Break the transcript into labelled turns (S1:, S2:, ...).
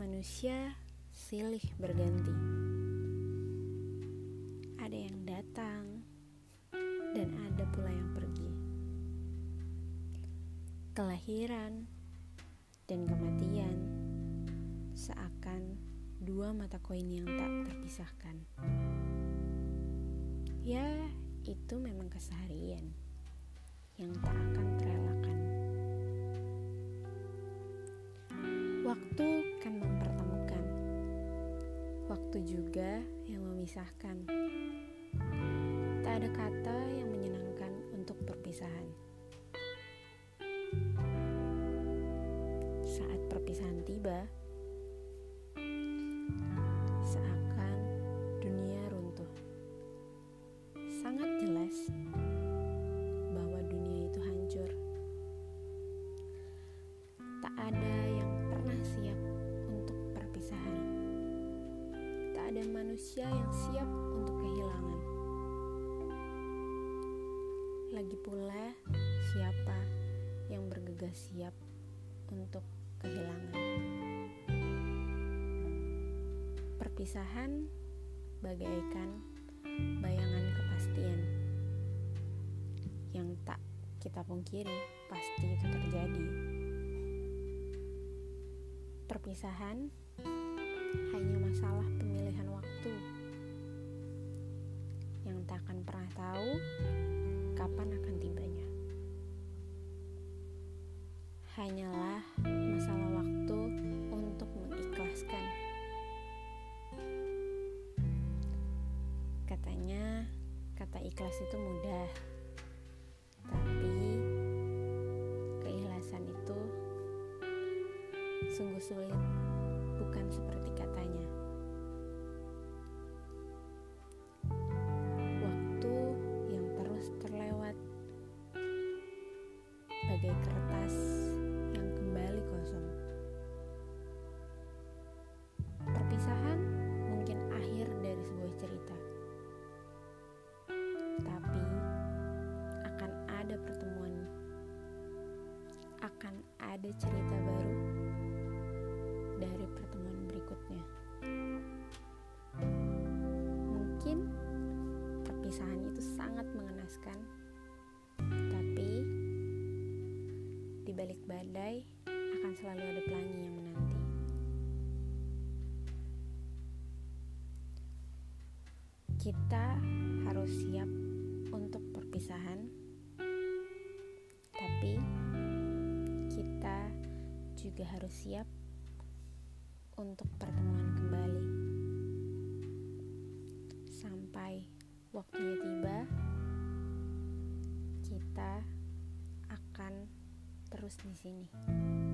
S1: Manusia silih berganti. Ada yang datang dan ada pula yang pergi. Kelahiran dan kematian seakan dua mata koin yang tak terpisahkan. Ya, itu memang keseharian yang tak akan terelakkan. Waktu yang memisahkan. Tak ada kata yang menyenangkan untuk perpisahan. Saat perpisahan tiba, Ada manusia yang siap untuk kehilangan. Lagi pula, siapa yang bergegas siap untuk kehilangan? Perpisahan bagaikan bayangan kepastian yang tak kita pungkiri pasti itu terjadi. Perpisahan hanya masalah tahu kapan akan tibanya. Hanyalah masalah waktu untuk mengikhlaskan. Katanya, kata ikhlas itu mudah, tapi keikhlasan itu sungguh sulit, bukan seperti katanya. Bagai kertas yang kembali kosong. Perpisahan mungkin akhir dari sebuah cerita, tapi akan ada pertemuan, akan ada cerita baru dari pertemuan berikutnya. Mungkin perpisahan itu sangat mengenaskan, balik badai akan selalu ada pelangi yang menanti. Kita harus siap untuk perpisahan, tapi kita juga harus siap untuk pertemuan kembali. Sampai waktunya tiba, kita Pues, Disney.